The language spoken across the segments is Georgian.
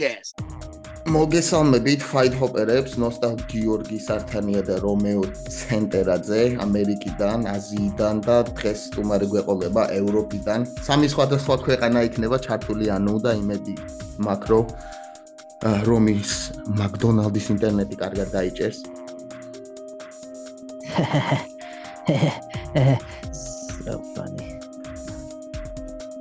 Podcast. მოგესალმებით Fight Hopper-ებს, ნოსტალ გიორგი სართანია და რომეო ცენტერაძე ამერიკიდან, აზიიდან და დღეს სტუმარი გვეყოლება ევროპიდან. სამი სხვადასხვა ქვეყანა იქნება ჩართული ანუ და იმედი მაკრო რომის მაკდონალდის ინტერნეტი კარგად დაიჭერს. აა,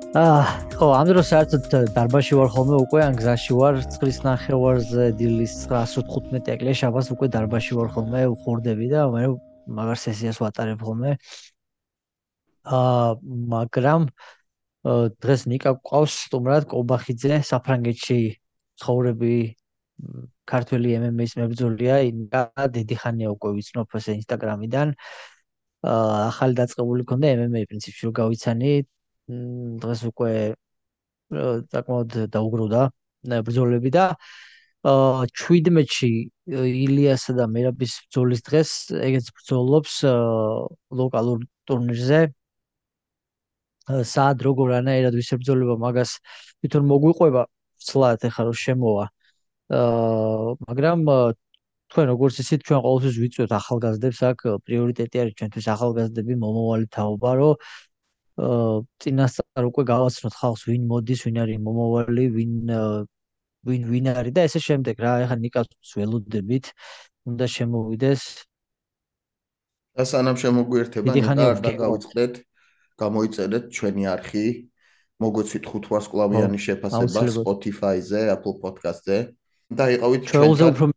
ხო, ამ დროს საერთოდ დარბაში ვარ ხოლმე უკვე, ან გზაში ვარ, წრის ნახევარზე დილის 9:15 ეკლე შაბას უკვე დარბაში ვარ ხოლმე, უხორდები და მე მაგარ სესიას ვატარებ ხოლმე. აა, მაგრამ დღეს ნიკა ყავს სტუმრად კობახიძე საფრანგეთში ცხოვრები ქართველი MMA-ის მებრძოლია, ნიკა დიდი ხანია უკვე ვიცნობ ეს ინსტაგრამიდან. აა, ახალი დაწყებული ქონდა MMA პრინციპში რომ გავიცანი დღეს უკვე საკმაოდ დაუგროვდა ბრძოლები და აა 17-ში ილიასა და მერაბის ბრძოლის დღეს ეგეც ბრძოლობს ლოკალურ ტურნირზე. სად როგორ ანაირად ვისებრძოლება მაგას თვითონ მოგვიყვება ცლად ეხლა რომ შემოვა. აა მაგრამ თქვენ როგორც ისიც ჩვენ ყოველთვის ვიწვევთ ახალგაზრდებს აქ პრიორიტეტი არის ჩვენთვის ახალგაზრდები მომავალი თაობა რომ წინასწარ უკვე გავაცნოთ ხალხს ვინ მოდის, ვინ არის მომავალი, ვინ ვინ ვინ არის და ესე შემდეგ რა, ეხლა ნიკას ველოდებით უნდა შემოვიდეს. და სანამ შემოგვიერთება, ნიკა არ დავიწყდეთ, გამოიწერეთ ჩვენი არხი, მოგვეცით 500 კლავიანი შეფასება Spotify-ზე, Apple Podcast-ზე და იყავით ჩვენთან.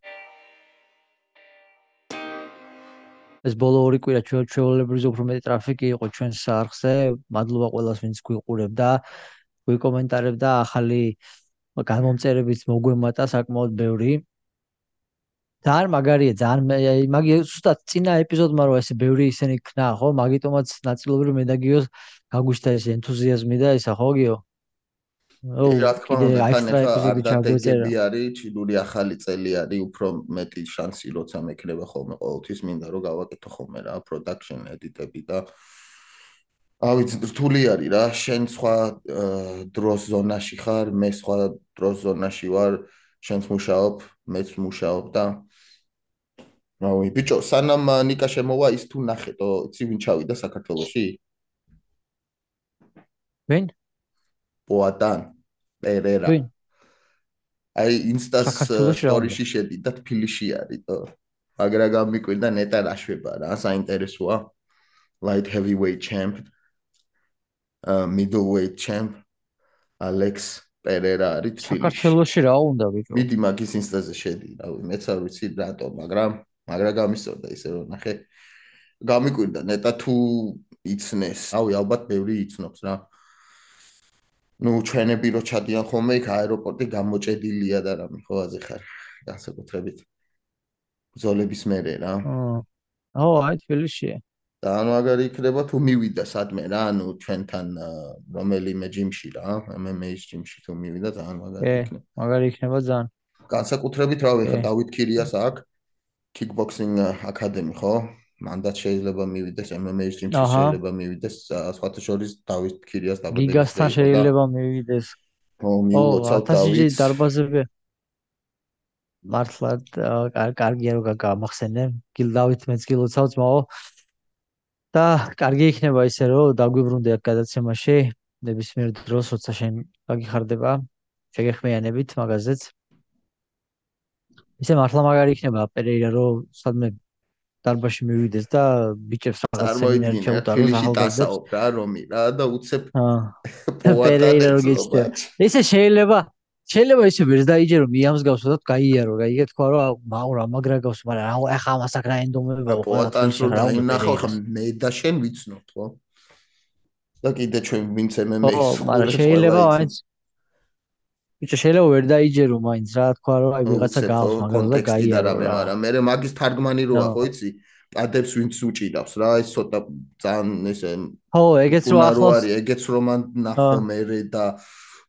ეს ბოლო ორი კვირა ჩვეულებრივ უფრო მეტი ტრაფიკი იყო ჩვენს არხზე. მადლობა ყველას, ვინც გვიყურებდა, გვიკომენტარებდა, ახალი გამომწერებიც მოგვემატა საკმაოდ ბევრი. ძალიან მაგარია, ძალიან მაგი უბრალოდ წინა ეპიზოდმა რო ესე ბევრი ისენი ქნა, ხო? მაგიტომაც ნაწილობრივ მე და გიოს გაგვიშთა ეს ენთუზიაზმი და ისა ხო გიო? რა თქმა უნდა, თან ახლა არტეგები არის, ჩინური ახალი წელი არის, უფრო მეტი შანსი როცა მექნება ხოლმე ყოველთვის მინდა რომ გავაკეთო ხოლმე რა, production edit-ები და ავიც რთული არის რა, შენ სხვა დროს ზონაში ხარ, მე სხვა დროს ზონაში ვარ, შენც მუშაობ, მეც მუშაობ და რავი, ბიჭო, სანამ ნიკა შემოვა ის თუ ნახეთო, იცი ვინ ჩავიდა საქართველოში? ვინ? პოატან პერერა. აი ინსტას სტორიში შედი და თბილისში არის თო მაგრა გამიკვირდა ნეტა რაშვება რა საინტერესოა. Light heavyweight champ uh middleweight champ alex პერერა არის თბილისში საქართველოში რა უნდა ვიყო? მიდი მაგის ინსტაზე შედი რავი მეც არ ვიცი რატო მაგრამ მაგრა გამისწორდა ისე რომ ნახე. გამიკვირდა ნეტა თუ იცნეს. რავი ალბათ ბევრი იცნობს რა ну ჩვენები რო ჩადიან ხოლმე იქ აეროპორტი გამოჭედილია და რამე ხო აზე ხარ განსაკუთრებით ბზოლების მერე რა. აო აი თბილისში. და ანუ აგარი იქნება თუ მივიდა სადმე რა ანუ ჩვენთან რომელიმე ჯიმში რა MMA-ის ჯიმში თუ მივიდა ძალიან მაგარი იქნება. მაგარი იქნება ძალიან. განსაკუთრებით რავი ხა დავით ქირიას აქ kickboxing academy ხო მანდაც შეიძლება მივიდეს MMA-ის ჯიმში შეიძლება მივიდეს სხვათა შორის დავით ქირიას დაბადების გიგასთან შეიძლება მივიდეს. ო მიულოცავ დავით. დარბაზები. მართლა კარგია რომ გამახსენე. გილ დავით მეც გილოცავ ძმაო. და კარგი იქნება ისე რომ დაგვიბრუნდე აქ გადაცემაში. ნებისმიერ დროს როცა შენ გაგიხარდება შეგეხმიანებით მაგაზეც. ისე მართლა მაგარი იქნება პერეირა რომ სადმე დარბაში მივიდეს და ბიჭებს რაღაც სემინარი ჩაუტაროს ახალგაზრდებს რა რომი რა და უცებ პოატა ესე შეიძლება შეიძლება ისე ვერ დაიჯერო მიამსგავსო და გაიარო რა იგე თქვა რომ მაურა მაგრა გავს მაგრამ რა ახლა ამას აქ რა ენდომებია პოატანს რომ დაინახო ხა მე და შენ ვიცნობთ ხო და კიდე ჩვენ ვინც MMA-ის მაგრამ შეიძლება აიც ბიჭო შეიძლება ვერ დაიჯერო მაინც რა თქვა რომ აი ვიღაცა გავს მაგრამ და გაიარა რა. მაგრამ მე მაგის თარგმანი როა ხო იცი პადებს ვინც უჭირავს რა ეს ცოტა ძალიან ესე ხო ეგეც რო ახლოს არის ეგეც რომ ნახო მე და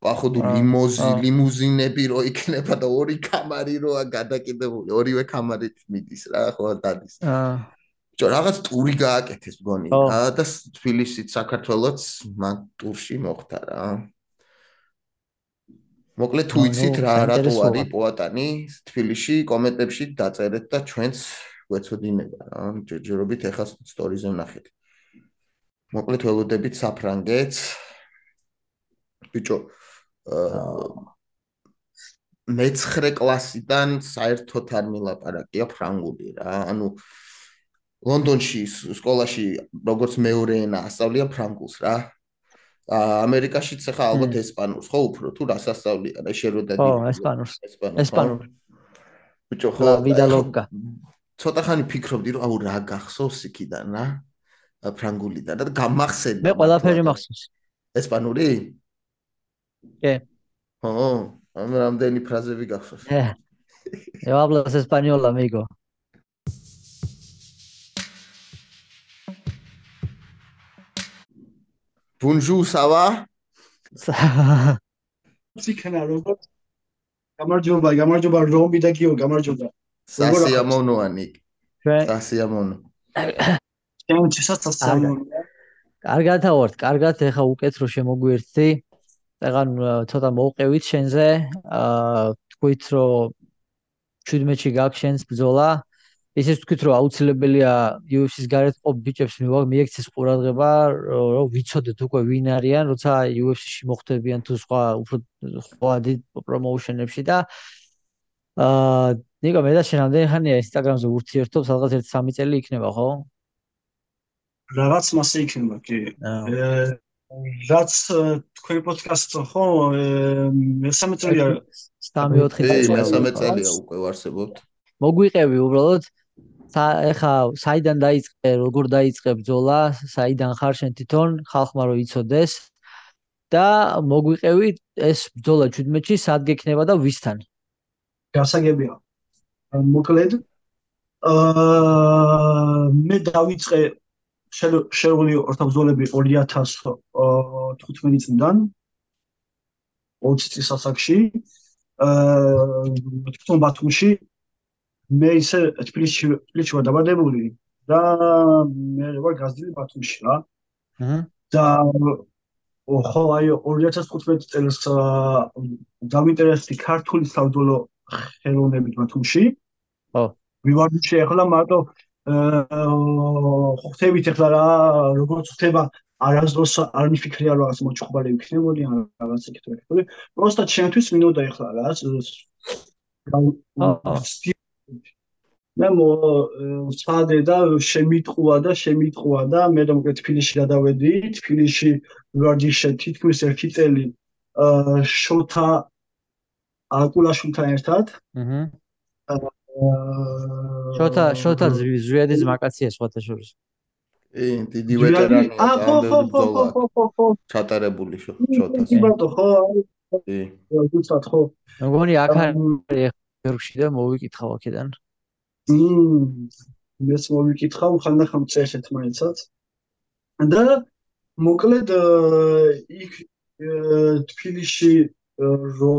ახოდუ ლიმოზი ლიმუზინები რო იქნება და ორი კამარი როა გადაკიდებული ორივე კამარით მიდის რა ხო დადის. აა ჯო რაღაც ტური გააკეთეს მგონი რა და თბილისიც საქართველოც მან ტურში მოხდა რა მოკლედ თუ იცით რა რატო არის პოატანი თბილისში კომენტებში დაწერეთ და ჩვენც გვეცოდინება რა ჯერჯერობით ეხა სტორიზე ვნახეთ. მოკლედ ველოდებით საფრანგეთს. ბიჭო მე-9 კლასიდან საერთოდ არ მილაპარაკია ფრანგული რა ანუ ლონდონში სკოლაში როგორც მეორე ენა ასწავლიან ფრანგულს რა ამერიკაშიც ახლა ალბათ ესპანურს ხო უფრო თუ რას ასწავლიან ეს შეროდა დი ხო ესპანურს ესპანური ბიჭო ხო ვიდალოგა ცოტა ხანი ფიქრობდი რომ აუ რა გახსოვს იქიდან რა? ფრანგულიდან და გამახსენდა მე ყველაფერი მახსოვს. ესპანური? კი. ხო ამ რამდენი ფრაზები გახსოვს? ე hablas español amigo Bonjour, ça va? ციქნა როგორ გამარჯობა, გამარჯობა რომი და კიო, გამარჯობა. სასიამოვნოანი. სასიამოვნო. ჩემ ჩესაც სასიამოვნო. კარგად ავართ, კარგად, ეხა უკეთ რო შემოგვიერთდი. წეგან ცოტა მოვყევით შენზე. აა თქვით რომ 17-ში გაქვს შენს ბრძოლა. ისე ვთქვით რომ აუცილებელია UFC-ს გარეთ ყოფ ბიჭებს მიექცეს ყურადღება რომ ვიცოდეთ უკვე ვინ არიან როცა UFC-ში მოხვდებიან თუ სხვა უფრო სხვა დიდ პრომოუშენებში და აა ნიკო მე და შენ ამდენი ხანია Instagram-ზე ურთიერთობ სადღაც 1-3 წელი იქნება ხო? რაღაც მასე იქნება კი. რაც თქვენ პოდკასტს ხო მესამე წელია 3-4 წელი. მესამე წელია უკვე ვარსებობთ. მოგვიყევი უბრალოდ ეხა საიდან დაიწყე, როგორ დაიწყე ბრძოლა, საიდან ხარ შენ თვითონ, ხალხმა რო იცოდეს და მოგვიყევი ეს ბრძოლა 17-ში სად გექნება და ვისთან? გასაგებია. მოკლედ აა მე დავიწყე შერეული ორთაბრძოლები 2015 წლიდან 20 წლის ასაკში აა თვითონ ბათუმში მე ისე თბილისში თბილისში ვარ დაბადებული და მე ვარ გაზრდილი ბათუმში რა. აჰა. და ხო აი 2015 წელს დავინტერესდი ქართული საბრძოლო ხელოვნებით ბათუმში. ხო. ვივარდში ახლა მარტო აა ხვდებით ახლა რა როგორც ხდება არასდროს არ მიფიქრია რომ ასე მოჭხობარი ვიქნებოდი ან რაღაც იქით ვიქნებოდი. პროსტა ჩემთვის მინდოდა ახლა რა. აა მე მოწადე და შემიტყვა და შემიტყვა და მე მოკეთ თბილისში გადავედი თბილისში ვარჯიშე თითქმის ერთი წელი აა შოთა აკულაშვილთან ერთად აჰა შოთა შოთა ზვიადის მაკაცია სხვათა შორის ე დიდი ვეტერანი აა ხო ხო ხო ხო ხო ხო ჩატარებული შოთა კი ბატონო ხო ე უცად ხო მგონი აქ არის ერში და მოვიკითხავ აქედან მმ ეს მოვიკითხავ ხანდახან წერეთ მაინცაც. და მოკლედ იქ თბილისში რო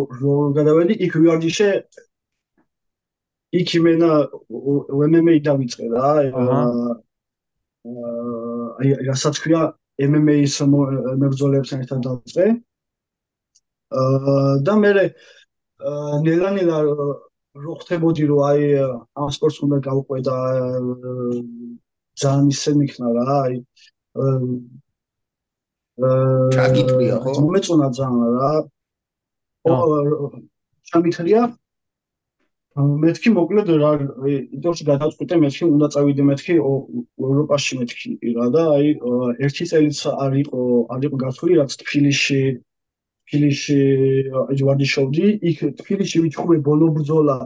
გადავედი იქ ვიარჯიშე იქ იმენა MMA დავიწყე რა აი რასაც ქვია MMA-ის მებრძოლებს ერთად დავიწყე. და მე ნელა-ნელა რო ხდებოდი რომ აი ამ სპორტს უნდა გავყვე და ძალიან ისე მიქნა რა აი აა ჩაგიტყვია ხო? მომეწონა ძალიან რა. ჩამითრია მეთქი მოკლედ რა იდოში გადაწყვიტე მეთქი უნდა წავიდე მეთქი ევროპაში მეთქი რა და აი ერთი წელიც არ იყო არ იყო გასული რაც თბილისში თბილისში ვარდიშობდი, იქ თბილისში ვიჩხუბე ბოლო ბრძოლა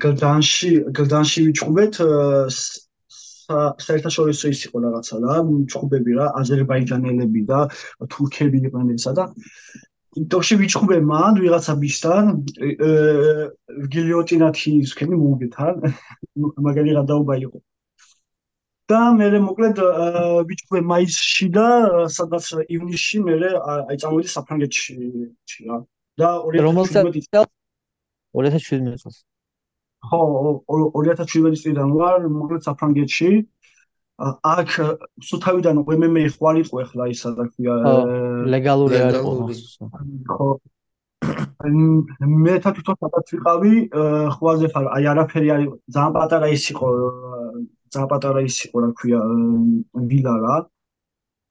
გლდანში, გლდანში ვიჩხუბეთ საერთაშორისო ის იყო რაღაცა რა, ვიჩხუბები რა, აზერბაიჯანელები და თურქები იყვნენ ესა და თოში ვიჩხუბე მან ვიღაცა ბისთან გილიოტინათი ისქენი მოუგეთან მაგარი გადაობა იყო და მე მოკლედ ვიჩვე მაისში და სადაც ივნისში მე აი წამოვიდი საფრანგეთში რა და 2017 წელს 2017 წელს. ხო 2017 წლიდან ვარ მოკლედ საფრანგეთში. აქ სუთავიდან MMA ხوارიყო ახლა ის რა ქვია ლეგალური არ იყო ხო. მე თვითონ სადაც ვიყავი ხვაზე ხარ აი არაფერი არ იყო ძალიან პატარა ის იყო ძალიან პატარა ის იყო რა ქვია ვილა რა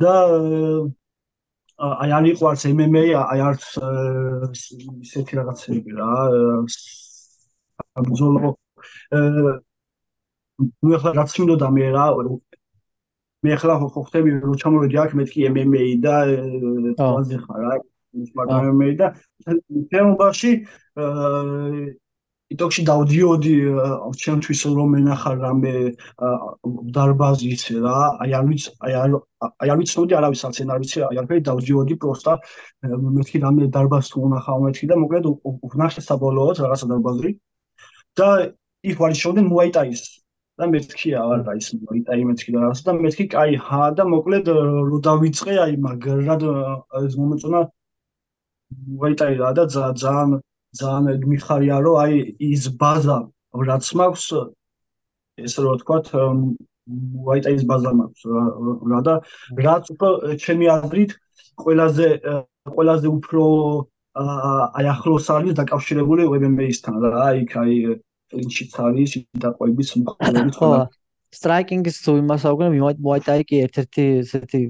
და აი არ იყო არც MMA აი არც ისეთი რაღაცები რა ბრძოლო ნუ ახლა რაც მინდოდა მე რა მე ახლა ხო ხტები რომ ჩამოვედი აქ მეთქი MMA და თვალზე ხარ რა ის მაგრამ MMA და თემობაში იტოქში დავდიოდი ჩემთვის რომ ენახარ რამე დარბაზი იცი რა აი არ ვიცი აი არ აი არ ვიცოდი არავის არც არ ვიცი აი არ ფერი დავდიოდი პროსტა მეთქი რამე დარბაზს თუ უნახავ მეთქი და მოკლედ ვნახე საბოლოოდ რაღაცა დარბაზი. და იქ ვარ შევდენ მოაიტაის და მეთქია არა ის მოიტაი მეთქი და რაღაცა და მეთქი კაი ჰა და მოკლედ რო დავიწყე აი მაგრად ეს მომეწონა მოიტაი რა და ძალიან ძალიან მიხარია რომ აი ის ბაზა რაც მაქვს ეს რო თქვა მოიტაის ბაზა მაქვს რა და რაც უფრო ჩემი აზრით ყველაზე ყველაზე უფრო აი ახლოს არის დაკავშირებული MMA-სთან რა აი აი კლინჩიც არის დაყვების მხოლოდ ხო სტრაიკინგის თუ იმას აღვგენ მოაიტაი კი ერთ-ერთი ესეთი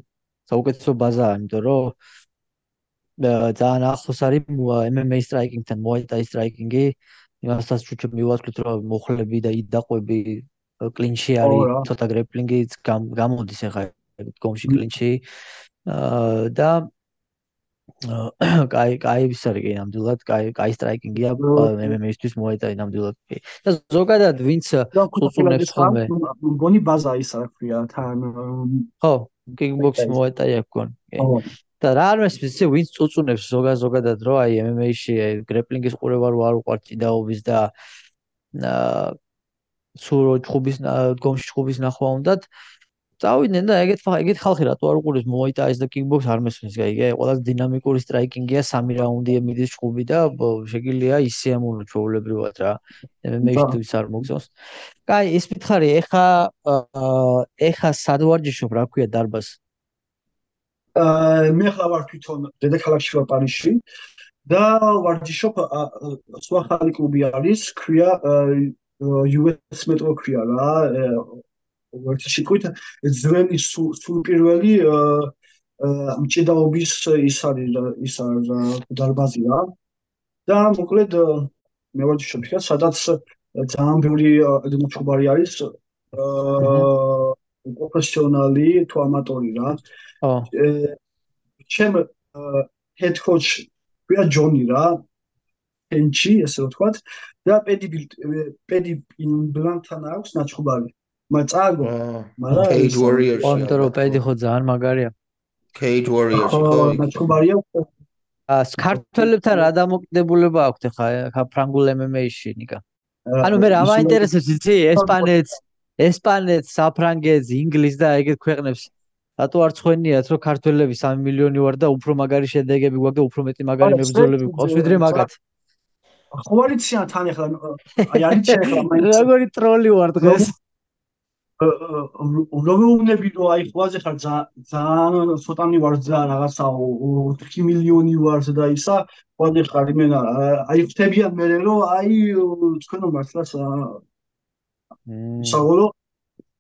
საუკეთესო ბაზაა იმიტომ რომ ძალიან ახლოს არის MMA სტრაიკინგთან მოაიტაი სტრაიკინგი იმასაც ჩუჩო მივასწრეთ რომ მოხლები და იდაყვები კლინჩი არის ცოტა გრეპლინგიც გამოდის ახლა გომში კლინჩი და კაი, კაი ის არის კი ნამდვილად, კაი, კაი სტრაიკინგია MMA-ისთვის მოეწაი ნამდვილად კი. და ზოგადად ვინც წუწუნებს ხოლმე. მგონი ბაზა ის რა ქვია თან. ხო, კიკბოქსი მოეწაი აქ გონ. და რა არის ის ვინც წუწუნებს ზოგადად ზოგადად რო აი MMA-ში გრეპლინგის ყურება რო არ უყვართ ჭიდაობის და აა სურო ჭუბის გომში ჭუბის ნახვა უნდათ. წავიდნენ და ეგეთ ეგეთ ხალხი რატო არ უყურებს? მოაიტაის და კიკბოქს არ მესმის გაიგე ყველაზე დინამიკური სტრაიკინგია სამი რაუნდი ემიდის ჭუბი და შეგიძლია ისე ამონო ჩაოლებრივად რა. MMA-ში არ მოგზავს. კაი, ის მითხარი, ეხა ეხა სად ვარჯიშობ, რა ქვია დარბას? მე ხლა ვარ თვითონ დედაქალაქში ვარ პარიზში და ვარჯიშობ სხვა ხალი კლუბი არის, ქვია US Metro ქვია რა. ერთი სიტყვით ძველი სულპირველი მჭიდაობის ის არის ის არის დარბაზია. და მოკლედ მე ვარჯიშობ იქ, სადაც ძალიან ბევრი მუჩუბარი არის. აა პროფესიონალი თუ ამატორი რა. ო. ჩემ ჰედ კოუჩ ვია ჯონი რა. ენჩი ესე ვთქვათ. და პედი პედი იმბლანტთან აქვს ნაჩუბარი მაწაგო მაგრამ cage warriors კონტროპედი ხო ძალიან მაგარია. Cage warriors ხო მაჩუბარია ა სკარტელებთან რა დამოკიდებულება აქვთ ხა ფრანგულ MMA-ში ნიკა? ანუ მე რა მაინტერესებს იცი ესპანეთს ესპანეთს საფრანგეთს ინგლისს და ეგეთ ქვეყნებს. რატო არ ცხენიათ რომ ქართველები 3 მილიონი ვარ და უფრო მაგარი შედეგები გვაქვს და უფრო მეტი მაგარი მებრძოლები გვყავს? ვიდრე მაგათ. ხო არ იციან თან ახლა აი არის ახლა მაინც როგორი ტროლი ვარ დღეს? რომეუნები რო აი ხვაზე ხარ ძალიან ცოტანი ვარ ძა რაღაცა 4 მილიონი ვარ და ისა ხვაზე ხარ იმენა აი ხტებიან მე რომ აი თქვენო მართლაც სავოლო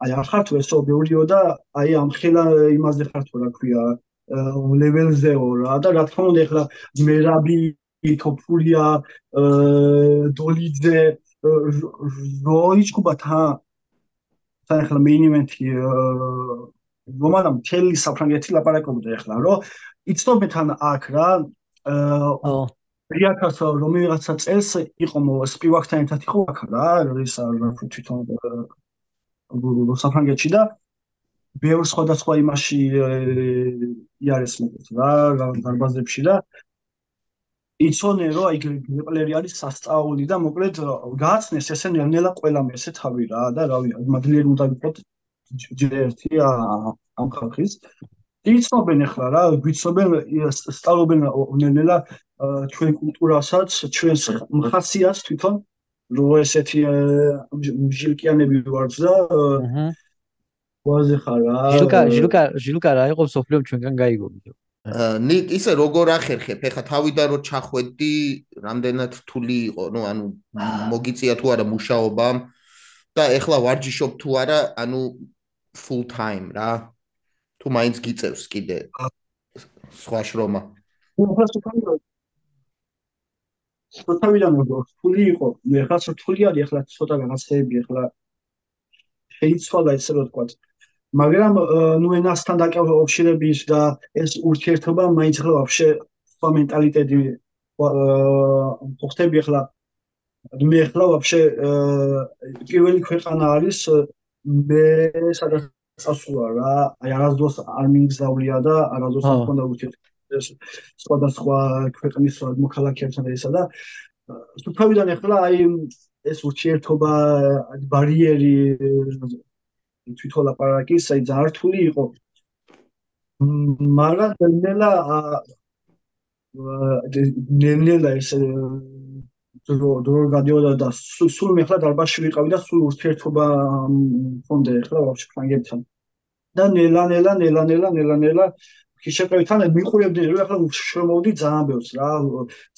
აი არ ხარ თუ ესო მეურიო და აი ამხელა იმაზე ხარ თუ რა ქვია ლეველზეო რა და რა თქმა უნდა ეხლა მერაბი თოფურია დოლიძე როიჩკუბა თა თან ახლა მეინ ივენთი რომანამ მთელი საფრანგეთი ლაპარაკობდა ახლა რომ იცნობენ თან აქ რა აა 3000 რომელიღაცა წელს იყო სპივაკთან ერთად იყო აქ რა ის თვითონ საფრანგეთში და ბევრ სხვადასხვა იმაში იარეს მეკეთ რა დარბაზებში და იცონე რომ აი გლეპლერი არის სასწაული და მოკლედ გააცნეს ესე ნელ-ნელა ყველამ ესე თავი რა და რავი მადლერი უნდა იყოს ჯერერთი ამ ხალხის. იცნობენ ახლა რა გვიცნობენ სტალობენ ნელ-ნელა ჩვენ კულტურასაც ჩვენს მხაციას თვითონ რო ესეთი ჟილკიანები ვართ და ვაზე ხარ რა ჟილკა ჟილკა ჟილკა რა იყო სოფლიო ჩვენგან გაიგო ნიკ ისე როგორ ახერხებ? ეხა თავიდან რო ჩახვედი რამდენად რთული იყო ნუ ანუ მოგიწია თუ არა მუშაობამ და ეხლა ვარჯიშობ თუ არა ანუ full time რა. თუ მაინც გიწევს კიდე. სხვა შრომა თავიდან რთული იყო. მე ხა რთული არის ეხლა ცოტა განაცდები ეხლა შეიცვალა ესე რომ თქვა მაგრამ ნუ ენასთან დაკავშირების და ეს ურთიერთობა მაინც ხო ვაფშე სხვა მენტალიტეტი ხოხტები ახლა მე ახლა ვაფშე პირველი ქვეყანა არის მე სადაც სასულა რა აი არასდროს არ მიგზავნია და არასდროს არ მქონდა ურთიერთობა სხვადასხვა ქვეყნის მოქალაქეებთან ესა და თვითონ ახლა აი ეს ურთიერთობა ბარიერი თვითონ ლაპარაკი საი ძართული იყო? მაგრამ ნელა ნელა ეს დრო დრო გადიოდა და სულ მე ხლა დარბაში ვიყავი და სულ ურთიერთობა მქონდა ახლა ვაფშე ფრანგებთან. და ნელა ნელა ნელა ნელა ნელა ნელა კი შეყევთან მიყურებდი რომ ახლა შემოვდი ძალიან ბევრს რა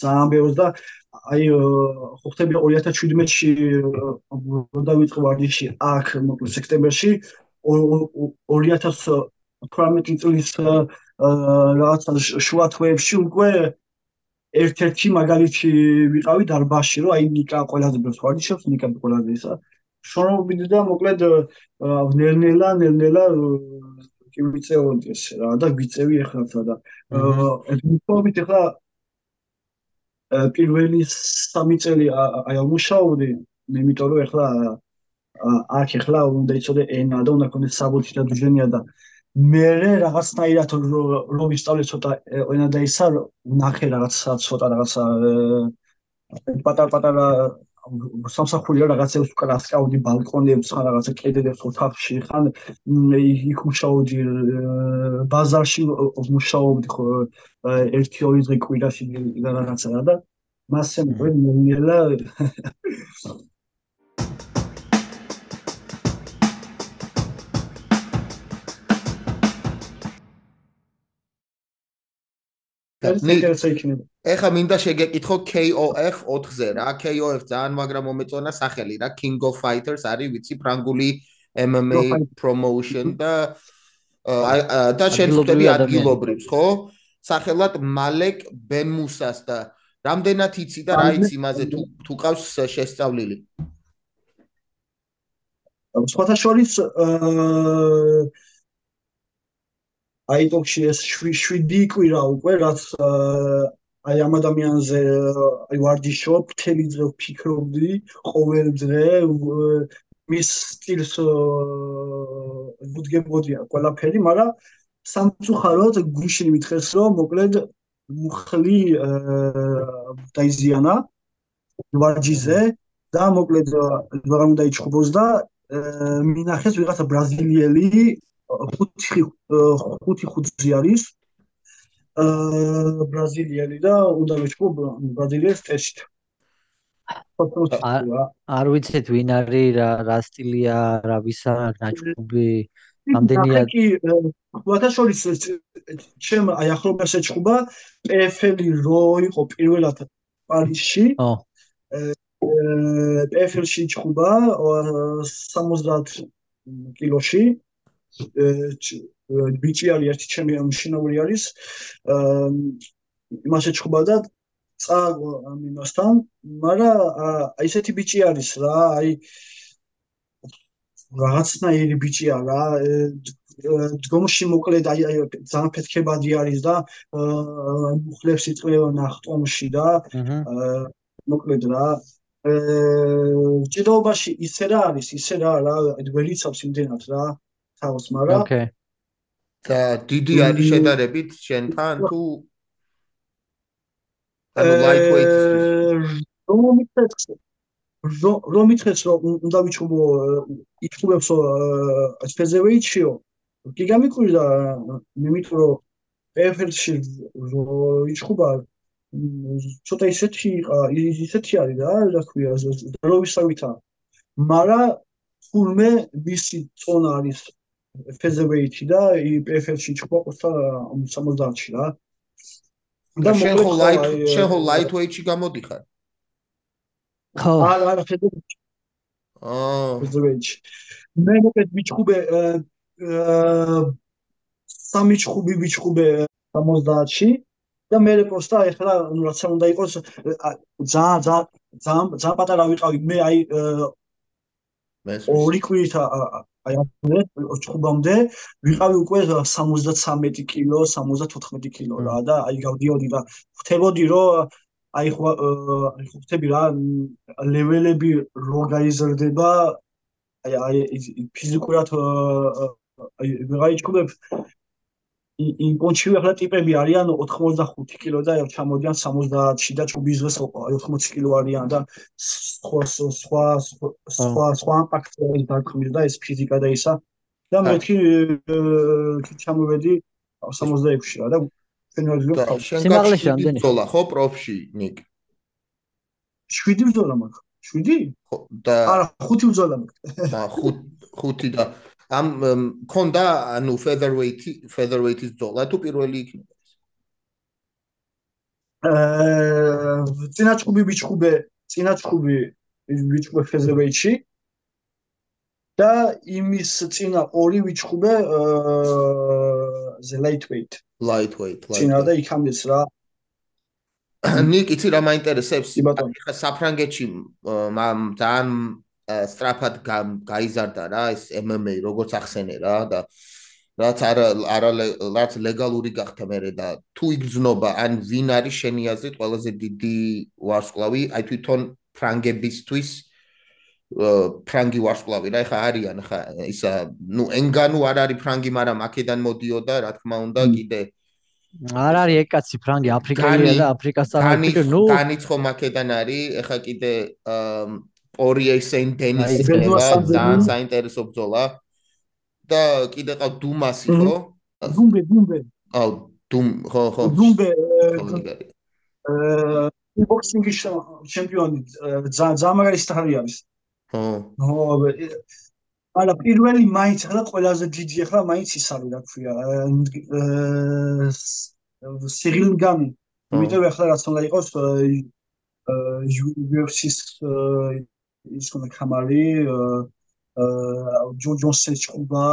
ძალიან ბევრს და აი ხო ხტები 2017-ში რომ დავიწყე ვარჯიში აქ მოკლედ სექტემბერში 2018 წლის რაღაც შუა თვეებში უკვე ერთ-ერთი მაგალითი ვიყავი დარბაში რომ აი ნიკა ყველაზე ბევრს ვარჯიშობს ნიკა ყველაზე ისა. შრომობდი და მოკლედ ნელ-ნელა ნელ-ნელა კი ვიწეოდი ეს რა და ვიწევი ახლა და ეს მithობით ახლა პირველი სამი წელი აი ამუშაობდი მე იმიტომ რომ ეხლა აქ ეხლა უნდა იცოდე ენა და უნდა კონდეს საბუთი და დუჟენია და მე რაღაცნაირად რომ ვისწავლე ცოტა ენა და ისა ნახე რაღაცა ცოტა რაღაცა პატარ-პატარა სამსახურია რაღაცებს უკრას წავდი ბალკონებს ხან რაღაცა კედელებს ოთახში ხან იქ მუშაობდი ბაზარში მუშაობდი ხო ერთი ორი დღე კვირაში და რაღაცა და მასე მგონია ეხა მინდა შეგეკითხო KOF 4-ზე რა. KOF ძალიან მაგრამ მომეწონა სახელი რა. King of Fighters არის ვიცი ფრანგული MMA promotion და და შენ ხტები ადგილობრივს ხო? სახელად მალეკ ბენმუსას და რამდენად იცი და რა იცი იმაზე თუ თუ ყავს შესწავლილი? სხვათა შორის აა აი ტოქში ეს შვიდი კვირა უკვე რაც აი ამ ადამიანზე აი ვარდიშობ თელი დღე ვფიქრობდი ყოველ დღე მის სტილს ვუდგებოდია ყველაფერი მაგრამ სამწუხაროდ გუშინ მითხეს რომ მოკლედ მუხლი დაიზიანა ვარჯიზე და მოკლედ ვეღარ უნდა იჩხუბოს და მინახეს ვიღაცა ბრაზილიელი ხუთი ხუთი არის. აა ბრაზილიელი და უნდა ვიჩქო ბრაზილიას ტესტ არ ვიცით ვინ არის რა რა სტილია რა ვისა ნაჭუბი ამდენია კი ყოთა შორის ჩემ აი ახლობას ეჩხუბა პეფელი რო იყო პირველად პარიზში. ო. პეფელში ჩხუბა 70 კილოში ბიჭი არის ერთი ჩემი შინაური არის. იმასე ჩხუბა და წააგო ამინოსთან მაგრამ აი ესეთი ბიჭი არის რა აი რაღაცნაირი ბიჭია რა დგომში მოკლედ აი აი ძალიან ფეთქებადი არის და მუხლებს იწყვევა ნახტომში და მოკლედ რა. ჭიდაობაში ისე რა არის ისე რა რა გვერიცავს იმდენად რა თავს, მაგრამ ოკეი. და დიდი არის შედარებით შენთან თუ ანუ lightweight-ის რომიწეს რომიწეს რომ უნდა ვიჩუბო იჩუბებსო featherweight-შიო. კი გამიკვირდა მე მითხრა რომ PFL-ში იჩუბა ცოტა ისეთი ისეთი არის რა რა ქვია დროისავითა მაგრამ თურმე მისი წონა არის featherweight და ჩხუბა ყოსა 70-ში რა. და შენ ხო light შენ ხო lightweight-ში გამოდიხარ? ხო. არა, არა, featherweight. აა, featherweight. მე მოკეთ მიჩხუბე აა სამი ჩხუბი მიჩხუბე 70-ში და მე პროსტა ეხლა ნუ რაც უნდა იყოს ძა ძა ძა ძა პატარა ვიყავი მე აი ორი კვირით აი ამ ჩხუბამდე ვიყავი უკვე 73 კილო 74 კილო რა და აი გავდიოდი და ხვდებოდი რომ აი ხო აი ხო ხვდები რა ლეველები რო გაიზრდება აი აი ფიზიკურად აი ვიღაიჩქუბებ იმ პონჩი ახლა ტიპები არიან 85 კილო და ჩამოდიან 70-ში და ჩუბიზოს 80 კილო არიან და სხვა სხვა სხვა სხვა ფაქტორები დაგხვირდა და ეს ფიზიკა და ისა. და მეთქი ჩამოვედი 66-ში რა და ფენოლიო სიმაღლეში ამდენი ბრძოლა ხო პროფში ნიკ? 7 ბრძოლა მაქვს. 7 ხო და არა 5 ბრძოლა მაქვს. და 5 5 და ამ კონდა ანუ featherweight featherweight-ის ძოლა თუ პირველი იქნება? ეს აა წინაჩხუბი ბიჩხუბე წინაჩხუბი ბიჩხუბე featherweight-ში და იმის წინა ორი ვიჩხუბე აა the lightweight. Lightweight წინა და იქამდეც რა ნიკ იცი რა მაინტერესებს? ხა საფრანგეთში ძალიან სტრაფად გაიზარდა რა ეს MMA როგორც ახსენე რა და რაც არა არა რაც ლეგალური გახდა მე და თუ იგრძნობა ან ვინ არის შენი აზრით ყველაზე დიდი ვარსკვლავი? აი თვითონ ფრანგებისთვის ფრანგი ვარსკვლავი რა ხა არიან ხა ისა ნუ ენგანუ არ არის ფრანგი მაგრამ აქედან მოდიოდა რა თქმა უნდა კიდე არ არის ეკაცი ფრანგი აფრიკელია და აფრიკას წარმოიქმნა ნუ განიცხო მაკედან არის ეხა კიდე პორიე სენ დენის ძალიან საინტერესო ბრძოლა და კიდე ყავ დუმასი ხო? დუმბე დუმბე. აუ დუმ ხო ხო. დუმბე აა ბოქსინგის ჩემპიონი ძალიან მაგარი სტარი არის. ხო. ხო არა პირველი მაინც ახლა ყველაზე დიდი ახლა მაინც ის არის რა ქვია აა სიგილგამი იმიტომ ახლა რაც უნდა იყოს აა UFC-ს ის კონა კამარი აა ჯო ჯონსის ჭუბა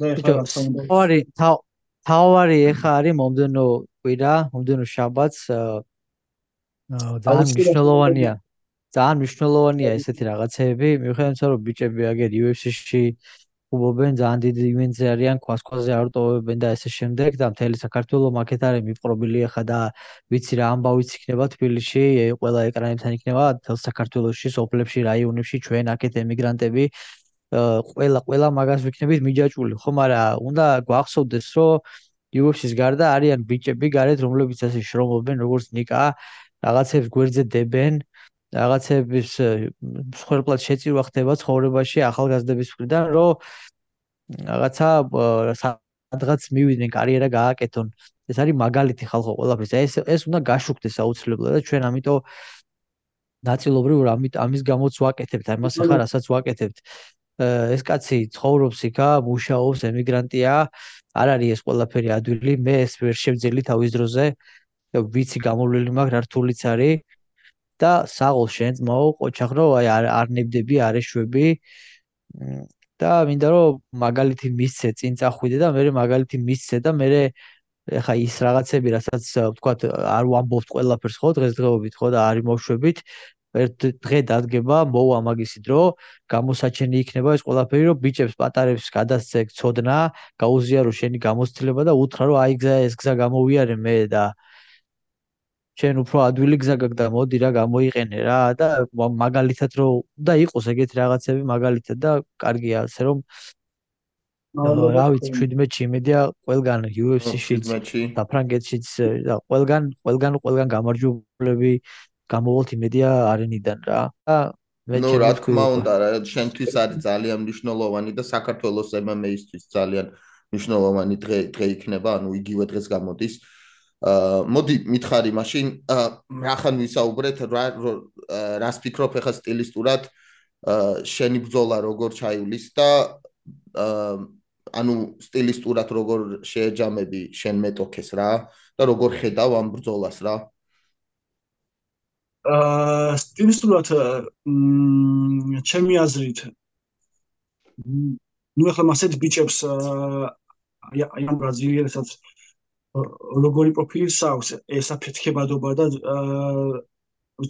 და ეხლა რა თქმა უნდა ორი თავარი ეხა არის მომდენო კვირა მომდენო შაბათს ძალიან მნიშვნელოვანია. ძალიან მნიშვნელოვანია ესეთი რაღაცეები მიუხედავად იმისა რომ ბიჭები აგერ UFC-ში უბობენ ძალიან დიდი ივენტზე არიან ქვასქვაზე არ ტოვებენ და ესე შემდეგ და მთელი საქართველოს მაკეთ არის მიპყრობილი ახლა და ვიცი რა ამბავიც იქნება თბილისში ყველა ეკრანებთან იქნება თელ საქართველოსში სოფლებში რაიონებში ჩვენ აქეთ ემიგრანტები ყველა ყველა მაგას ვიქნებით მიჯაჭული ხო მაგრამ უნდა გვახსოვდეს რომ UFC-ს გარდა არიან ბიჭები გარეთ რომლებიც ასე შრომობენ როგორც ნიკა რაღაცებს გვერდზე დებენ რაღაცების მსხვერპლად შეწირვა ხდება ცხოვრებაში ახალგაზრდების მხრიდან, რომ რაღაცა სადღაც მივიდნენ, კარიერა გააკეთონ. ეს არის მაგალითი ხალხო ყველაფერს. ეს ეს უნდა გაშუქდეს აუცილებლად და ჩვენ ამიტომ ნაწილობრივ ამით ამის გამოც ვაკეთებთ, ამას ახლა რასაც ვაკეთებთ. ეს კაცი ცხოვრობს იქა, მუშაობს, ემიგრანტია. არ არის ეს ყველაფერი ადვილი, მე ეს ვერ შევძელი თავის დროზე. ვიცი გამოვლილი მაგ რთულიც არის. და საღოლ შენს მოო ყოჩახრო აი არ არ ნებდები არეშვები და მინდა რომ მაგალითი მისცე წინ წახვიდე და მე მაგალითი მისცე და მე ეხა ის რაღაცები რასაც ვთქვა არ ვამბობთ ყველაფერს ხო დღესდღეობით ხო და არის მოშვებით ერთ დღე დადგება მოვა მაგისი დრო გამოსაჩენი იქნება ეს ყველაფერი რომ ბიჭებს პატარებს გადასცე ცოდნა გაუზიარო შენი გამოცდილება და უთხრა რომ აი გზა ეს გზა გამოვიარე მე და შენ უფრო ადვილი გზა გაგდა მოდი რა გამოიყენე რა და მაგალითად რომ და იყოს ეგეთი რაღაცები მაგალითად და კარგია ასე რომ რა ვიცი 17-ში იმედია ყველგან UFC-შიც და ფრანგეთშიც და ყველგან ყველგან ყველგან გამარჯვებლები გამოვალთ იმედია არენიდან რა. და ნუ რა თქმა უნდა რა შენთვის არის ძალიან მნიშვნელოვანი და საქართველოს MMA-ისთვის ძალიან მნიშვნელოვანი დღე დღე იქნება ანუ იგივე დღეს გამოდის მოდი მითხარი მაშინ რახან ვისაუბრეთ რა რას ფიქრობ ახლა სტილისტურად აა შენი ბრძოლა როგორ ჩაივლის და აა ანუ სტილისტურად როგორ შეეჯამები შენ მეტოქეს რა და როგორ ხედავ ამ ბრძოლას რა აა სტილისტურად მ ჩემი აზრით ნუ ახლა მასეთ ბიჭებს აი ამ ბრაზილიელებსაც როგორი პროფილი აქვს ეს აფეთქებადობა და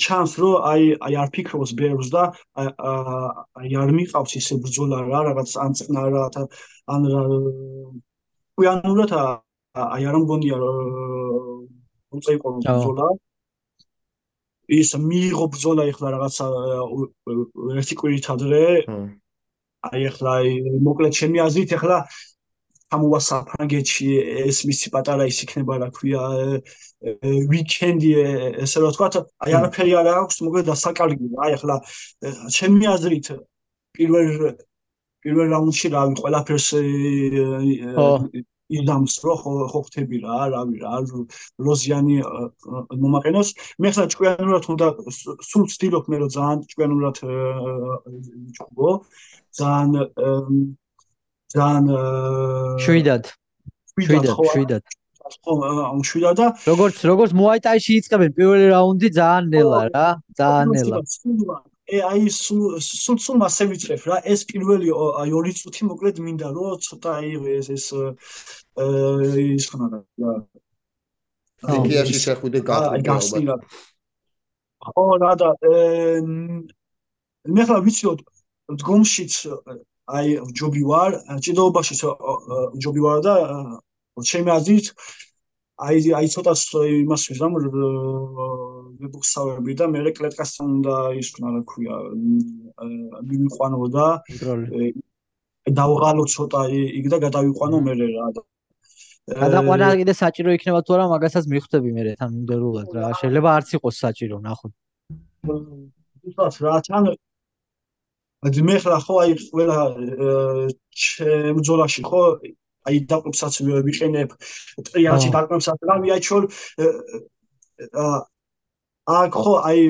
ჩანს რომ აი აი არ ფიქრობს ბერს და აი არ მიყავს ისე ბრძოლა რა რაღაც ან წნარა ან ყიანურად აი არ მგონია რომ წაიყო ბრძოლა. ის მიიღო ბრძოლა ეხლა რაღაცა ერთი კვირით ადრე აი ეხლა მოკლედ ჩემი აზრით ეხლა ამოვა საფრანგეთში ეს მისი პატარა ის იქნება რა ქვია ვიკენდი ესე რა თქვა აი არაფერი არ აქვს მოკლედ დასაკარგი აი ეხლა ჩემი აზრით პირველ პირველ რაუნდში რავი ყველაფერს იდამს რო ხო ხტები რა რავი რა როზიანი მომაყენოს მე ხა ჭკვიანურად უნდა სულ ვცდილობ მე რომ ძალიან ჭკვიანურად ჭუბო ძალიან ძალიან შვიდად შვიდად შვიდად ხო ამ შვიდად და როგორც როგორც მოაიტაიში იწყებენ პირველი რაუნდი ძალიან ნელა რა ძალიან ნელა ე აი სულ სულ მასე ვიწრებ რა ეს პირველი აი ორი წუთი მოკლედ მინდა რომ ცოტა აი ეს ეს ის ხნა რა ეკიაში შეხვიდე გაყიდვა ხო რა და მე ხა ვიცი რომ დგომშიც აი ჯობი ვარ ჭიდაობაში ჯობი ვარ და ჩემი აზრით აი აი ცოტა იმას ვიზამ ვიბუქსავები და მე კლეტკასთან და ის ქნა რა ქვია მივიყვანო და დავღალო ცოტა იქ და გადავიყვანო მე რა და გადაყვანა კიდე საჭირო იქნება თუ არა მაგასაც მიხვდები მე თან უნდერულად რა შეიძლება არც იყოს საჭირო ნახო თუმცა რა თან მე ხლა ხო აი ყველა ჩემ ბძოლაში ხო აი დაყრობსაც ვიყენებ ტრიალში დაყრობსაც რა მიაჩოლ აქ ხო აი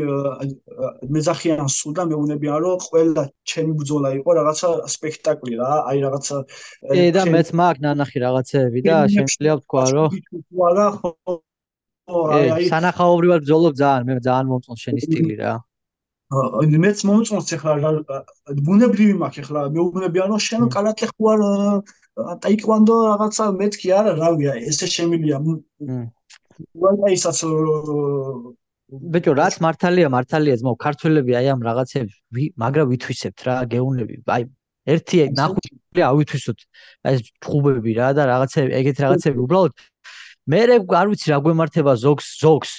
მეძახიან სულ და მეუნებიან რომ ყველა ჩემი ბრძოლა იყო რაღაცა სპექტაკლი რა აი რაღაცა ე და მეც მაგ ნანახი რაღაცეები და შემიძლია ვთქვა რომ არა ხო აი სანახაობრივად ბრძოლობ ძალიან მე ძალიან მომწონს შენი სტილი რა მეც მომწონს ახლა ბუნებრივი მაქვს ახლა მეუბნები ანუ შენ კალათე ხوار ტაიკვანდო რაღაცა მეთქი არა რავია ესე შემილია. ვაისაც ბიჭო რაც მართალია მართალია ძმო ქართველები აი ამ რაღაცებს მაგრამ ვითვისებთ რა გეუნები. აი ერთი ნახვი ავითვისოთ ეს ხუბები რა და რაღაცები ეგეთ რაღაცები უბრალოდ მე არ ვიცი რა გვემართება ზოგს ზოგს.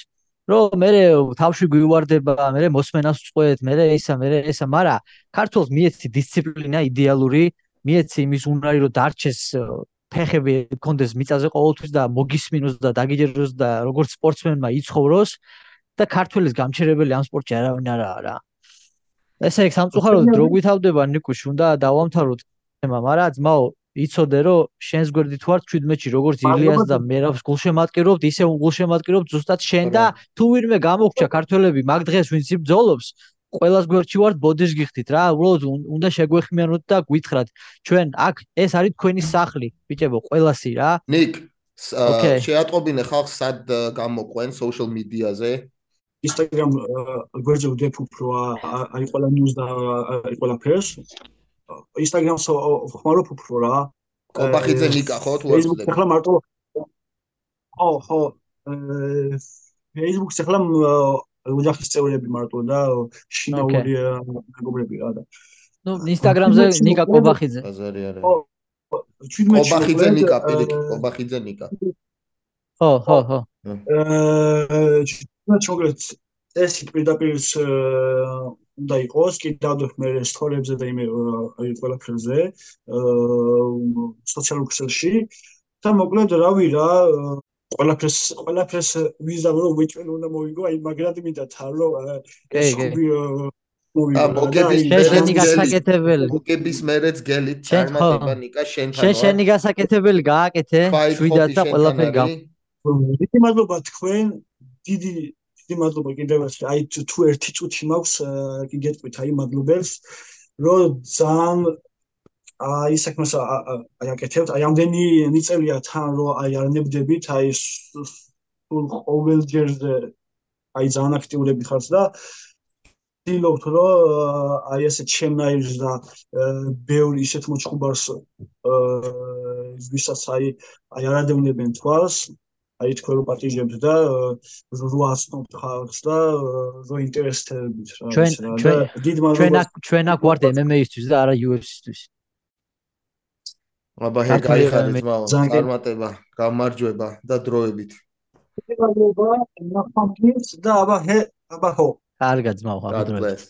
რომ მე თავში გვივარდება მე მოსმენას წყვეთ მე ისა მე ისა მარა ქართულს მიეცი დისციპლინა იდეალური მიეცი იმის უნარი რომ დარჩეს ფეხები კონდეს მიწაზე ყოველთვის და მოგისმინოს და დაგიჯეროს და როგორც სპორტსმენმა იცხოვროს და ქართველის გამჩერებელი ამ სპორტში არავინ არაა რა. ესე იქ სამწუხაროდ დრო გვითავდება ნიკუში უნდა დავამთავროთ თემა, მაგრამ ძმაო იცოდე რომ შენს გვერდით ვარ 17-ში როგორც ილიას და მერავს გულშემატკივრობთ ისე გულშემატკივრობთ ზუსტად შენ და თუ ვინმე გამოგჩა ქართველები მაგ დღეს ვინც იბძოლობს ყველას გვერდში ვართ ბოდიშ გიხდით რა უბრალოდ უნდა შეგვეხმიანოთ და გვითხრათ. ჩვენ აქ ეს არის თქვენი სახლი ბიჭებო ყველასი რა. ნიკ შეატყობინე ხალხს სად გამოყვენ social media-ზე? Instagram გვერდზე ვდებ უფრო აი ყველა news და აი ყველა ფერს Instagram-ს ხმარობ უფრო რა. კობახიძე ნიკა ხო თუ არ ვწდები ახლა მარტო ხო ხო Facebook-ს ახლა ოჯახის წევრები მარტო და შინაური მეგობრები რა და ნუ Instagram-ზე ნიკა კობახიძე აზარი არა კობახიძე ნიკა პირიქით კობახიძე ნიკა. ხო ხო ხო. აა ჩოგეთ ეს პირდაპირ უნდა იყოს კიდევ მე სტორებზე და იმე აი ყველაფერზე აა სოციალურ ქსელში და მოკლედ რავი რა ყველაფერს ყველაფერს ვიზამ რომ ვიჭვენ უნდა მოვიგო აი მაგრად მინდა თან რომ ეს ხუბი ა მოგების მერეც გასაკეთებელი. მოგების მერეც გელით წარმატება ნიკა შენთან შენ შენი გასაკეთებელი გააკეთე შვიდად და ყველაფერი გამ დიდი მადლობა თქვენ დიდი დიდი მადლობა კიდევ ერთხელ აი თუ ერთი წუთი მაქვს კი გეტყვით აი მადლობელს რომ ძალიან აი საქმეს აი აკეთებთ, აი ამდენი მიწელია თან რომ აი არ ნებდებით, აი სულ ყოველჯერზე აი ძალიან აქტიურები ხართ და ვთილობთ რომ აი ესე ჩემნაირს და ბევრი ისეთ მოწყუბარს ვისაც აი აი არადევნებენ თვალს აი თქვენ რო პატიჟებთ და რო ასწნობთ ხალხს და რო ინტერესდებით რა ჩვენ ჩვენ ჩვენ ჩვენ აქ ვართ MMA-ისთვის და არა UFC-თვის აბა ჰე გაიხარეთ მაო წარმატება გამარჯვება და დროებით ნახამის და აბა ჰე აბა ხო კარგად ძმაო აბა დროებით